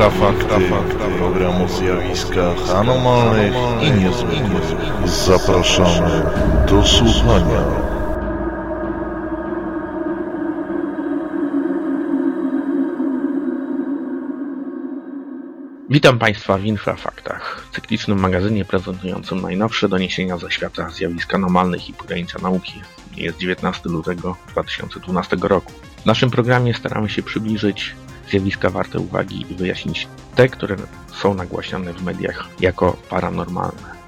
Infrafakty, program o zjawiskach anomalnych i niezwykłych. Zapraszamy do słuchania. Witam Państwa w Infrafaktach, cyklicznym magazynie prezentującym najnowsze doniesienia ze świata zjawisk anomalnych i pogranicza nauki. Jest 19 lutego 2012 roku. W naszym programie staramy się przybliżyć zjawiska warte uwagi i wyjaśnić te, które są nagłaśniane w mediach jako paranormalne.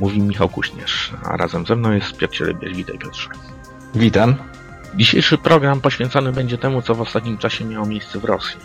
Mówi Michał Kuśnierz, a razem ze mną jest Piotr Cielebiaś. Witaj Piotrze. Witam. Dzisiejszy program poświęcony będzie temu, co w ostatnim czasie miało miejsce w Rosji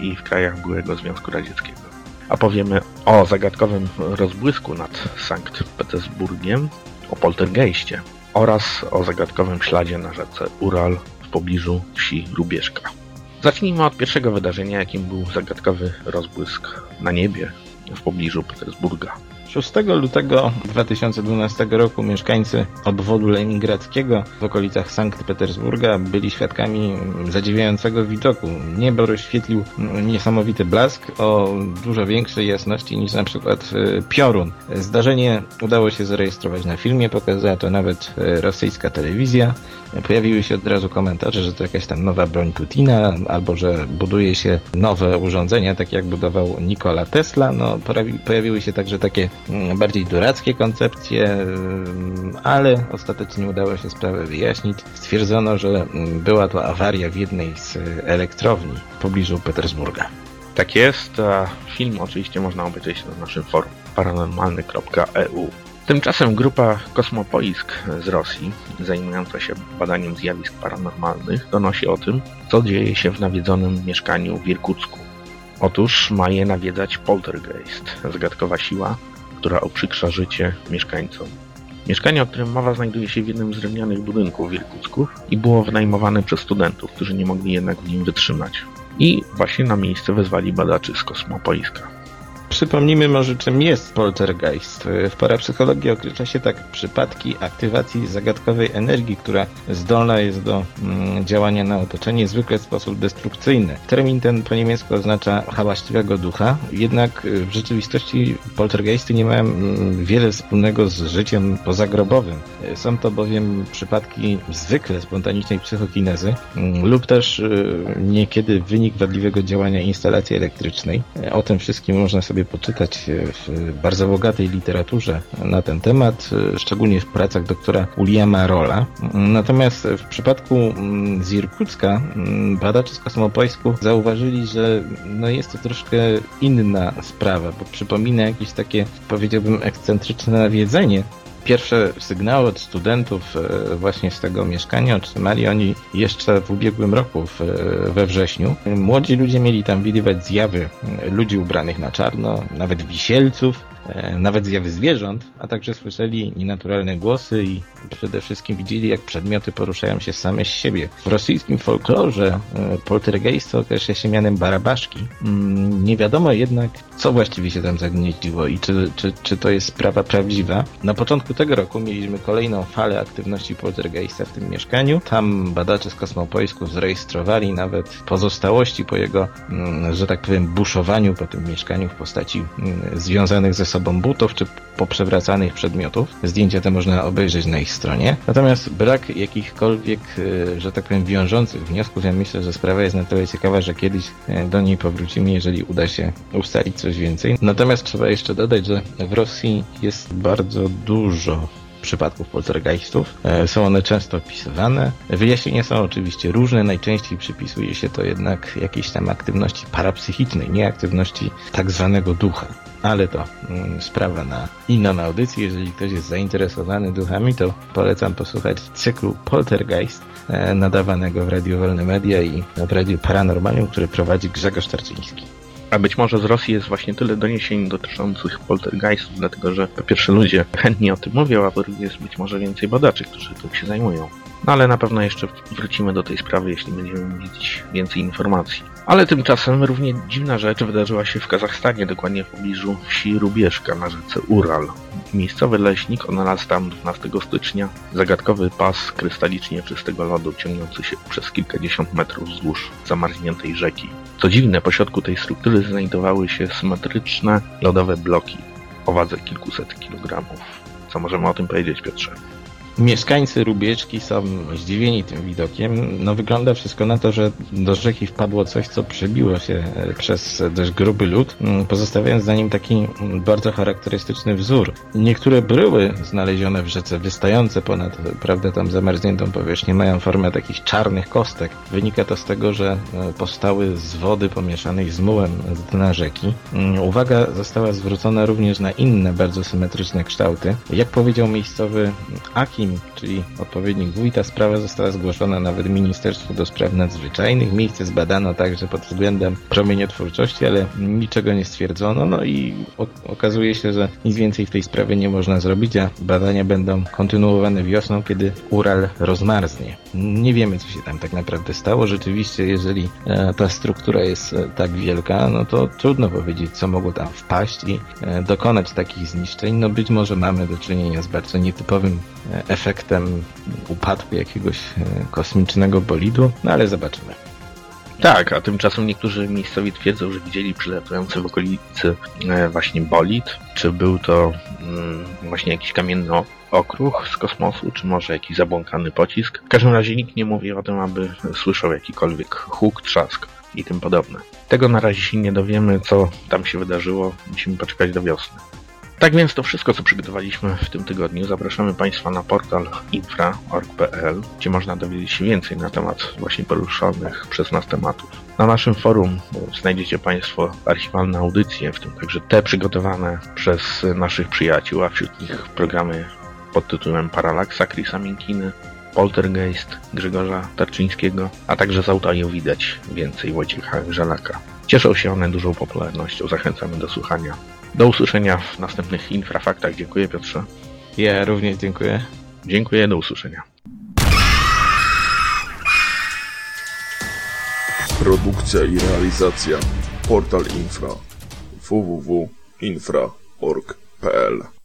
i w krajach byłego Związku Radzieckiego. A powiemy o zagadkowym rozbłysku nad Sankt Petersburgiem, o poltergeistie oraz o zagadkowym śladzie na rzece Ural w pobliżu wsi Rubieżka. Zacznijmy od pierwszego wydarzenia, jakim był zagadkowy rozbłysk na niebie w pobliżu Petersburga. 6 lutego 2012 roku mieszkańcy obwodu leningradzkiego w okolicach Sankt Petersburga byli świadkami zadziwiającego widoku. Niebo rozświetlił niesamowity blask o dużo większej jasności niż na przykład e, piorun. Zdarzenie udało się zarejestrować na filmie, pokazała to nawet e, rosyjska telewizja. Pojawiły się od razu komentarze, że to jakaś tam nowa broń Putina, albo że buduje się nowe urządzenia, tak jak budował Nikola Tesla. No, pojawiły się także takie bardziej durackie koncepcje, mm, ale ostatecznie udało się sprawę wyjaśnić. Stwierdzono, że mm, była to awaria w jednej z elektrowni w pobliżu Petersburga. Tak jest, a film oczywiście można obejrzeć na naszym forum paranormalny.eu. Tymczasem grupa Kosmopoisk z Rosji, zajmująca się badaniem zjawisk paranormalnych, donosi o tym, co dzieje się w nawiedzonym mieszkaniu w Irkucku. Otóż ma je nawiedzać poltergeist, zagadkowa siła, która uprzykrza życie mieszkańcom. Mieszkanie, o którym mowa, znajduje się w jednym z drewnianych budynków w Irkucku i było wynajmowane przez studentów, którzy nie mogli jednak w nim wytrzymać. I właśnie na miejsce wezwali badaczy z Kosmopoiska. Przypomnijmy może, czym jest poltergeist. W parapsychologii określa się tak przypadki aktywacji zagadkowej energii, która zdolna jest do mm, działania na otoczenie, zwykle w sposób destrukcyjny. Termin ten po niemiecku oznacza hałaśliwego ducha, jednak w rzeczywistości poltergeisty nie mają mm, wiele wspólnego z życiem pozagrobowym. Są to bowiem przypadki zwykle spontanicznej psychokinezy mm, lub też y, niekiedy wynik wadliwego działania instalacji elektrycznej. O tym wszystkim można sobie sobie poczytać w bardzo bogatej literaturze na ten temat, szczególnie w pracach doktora Uliama Rolla. Natomiast w przypadku mm, z Irkucka mm, badacze z Kosmopoisku zauważyli, że no jest to troszkę inna sprawa, bo przypomina jakieś takie, powiedziałbym, ekscentryczne nawiedzenie Pierwsze sygnały od studentów e, właśnie z tego mieszkania otrzymali oni jeszcze w ubiegłym roku, we wrześniu. Młodzi ludzie mieli tam widywać zjawy ludzi ubranych na czarno, nawet wisielców, E, nawet zjawy zwierząt, a także słyszeli nienaturalne głosy i przede wszystkim widzieli, jak przedmioty poruszają się same z siebie. W rosyjskim folklorze e, poltergeist określa się mianem barabaszki. Mm, nie wiadomo jednak, co właściwie się tam zagnieździło i czy, czy, czy to jest sprawa prawdziwa. Na początku tego roku mieliśmy kolejną falę aktywności poltergeista w tym mieszkaniu. Tam badacze z Kosmopoisku zarejestrowali nawet pozostałości po jego, mm, że tak powiem, buszowaniu po tym mieszkaniu w postaci mm, związanych ze sobą sobą butów czy poprzewracanych przedmiotów. Zdjęcia te można obejrzeć na ich stronie. Natomiast brak jakichkolwiek, e, że tak powiem, wiążących wniosków, ja myślę, że sprawa jest na tyle ciekawa, że kiedyś e, do niej powrócimy, jeżeli uda się ustalić coś więcej. Natomiast trzeba jeszcze dodać, że w Rosji jest bardzo dużo przypadków poltergeistów. E, są one często opisywane. Wyjaśnienia są oczywiście różne. Najczęściej przypisuje się to jednak jakiejś tam aktywności parapsychicznej, nie aktywności tak zwanego ducha ale to mm, sprawa na inną audycję. Jeżeli ktoś jest zainteresowany duchami, to polecam posłuchać cyklu Poltergeist e, nadawanego w Radiu Wolne Media i w Radiu Paranormalium, który prowadzi Grzegorz Tarczyński. A być może z Rosji jest właśnie tyle doniesień dotyczących poltergeistów, dlatego że po pierwsze ludzie chętnie o tym mówią, a po drugie jest być może więcej badaczy, którzy tym się zajmują. No ale na pewno jeszcze wrócimy do tej sprawy, jeśli będziemy mieć więcej informacji. Ale tymczasem równie dziwna rzecz wydarzyła się w Kazachstanie, dokładnie w pobliżu wsi Rubieszka na rzece Ural. Miejscowy leśnik odnalazł tam 12 stycznia zagadkowy pas krystalicznie czystego lodu ciągnący się przez kilkadziesiąt metrów wzdłuż zamarzniętej rzeki. Co dziwne, po środku tej struktury znajdowały się symetryczne lodowe bloki o wadze kilkuset kilogramów. Co możemy o tym powiedzieć, Piotrze? Mieszkańcy Rubieczki są zdziwieni tym widokiem. No wygląda wszystko na to, że do rzeki wpadło coś, co przebiło się e, przez dość gruby lód, pozostawiając za nim taki bardzo charakterystyczny wzór. Niektóre bryły znalezione w rzece, wystające ponad, prawda, tam zamarzniętą powierzchnię, mają formę takich czarnych kostek. Wynika to z tego, że e, powstały z wody pomieszanej z mułem z dna rzeki. Mm, uwaga została zwrócona również na inne bardzo symetryczne kształty. Jak powiedział miejscowy Aki, czyli odpowiednik wójta, sprawa została zgłoszona nawet Ministerstwu do Spraw Nadzwyczajnych. Miejsce zbadano także pod względem promieniotwórczości, ale niczego nie stwierdzono. No i okazuje się, że nic więcej w tej sprawie nie można zrobić, a badania będą kontynuowane wiosną, kiedy Ural rozmarznie. Nie wiemy, co się tam tak naprawdę stało. Rzeczywiście, jeżeli e, ta struktura jest e, tak wielka, no to trudno powiedzieć, co mogło tam wpaść i e, dokonać takich zniszczeń. No być może mamy do czynienia z bardzo nietypowym efektem efektem upadku jakiegoś e, kosmicznego bolidu, no ale zobaczymy. Tak, a tymczasem niektórzy miejscowi twierdzą, że widzieli przylatujący w okolicy e, właśnie bolid. Czy był to mm, właśnie jakiś kamienny okruch z kosmosu, czy może jakiś zabłąkany pocisk? W każdym razie nikt nie mówi o tym, aby słyszał jakikolwiek huk, trzask i tym podobne. Tego na razie się nie dowiemy, co tam się wydarzyło. Musimy poczekać do wiosny. Tak więc to wszystko, co przygotowaliśmy w tym tygodniu. Zapraszamy Państwa na portal infra.org.pl, gdzie można dowiedzieć się więcej na temat właśnie poruszonych przez nas tematów. Na naszym forum znajdziecie Państwo archiwalne audycje, w tym także te przygotowane przez naszych przyjaciół, a wśród nich programy pod tytułem Paralaksa Chrisa Minkiny, Poltergeist Grzegorza Tarczyńskiego, a także z widać więcej Wojciecha Żelaka. Cieszą się one dużą popularnością. Zachęcamy do słuchania. Do usłyszenia w następnych infrafaktach. Dziękuję Piotrze. Ja również dziękuję. Dziękuję, do usłyszenia. Produkcja i realizacja Portal Infra www.infra.org.pl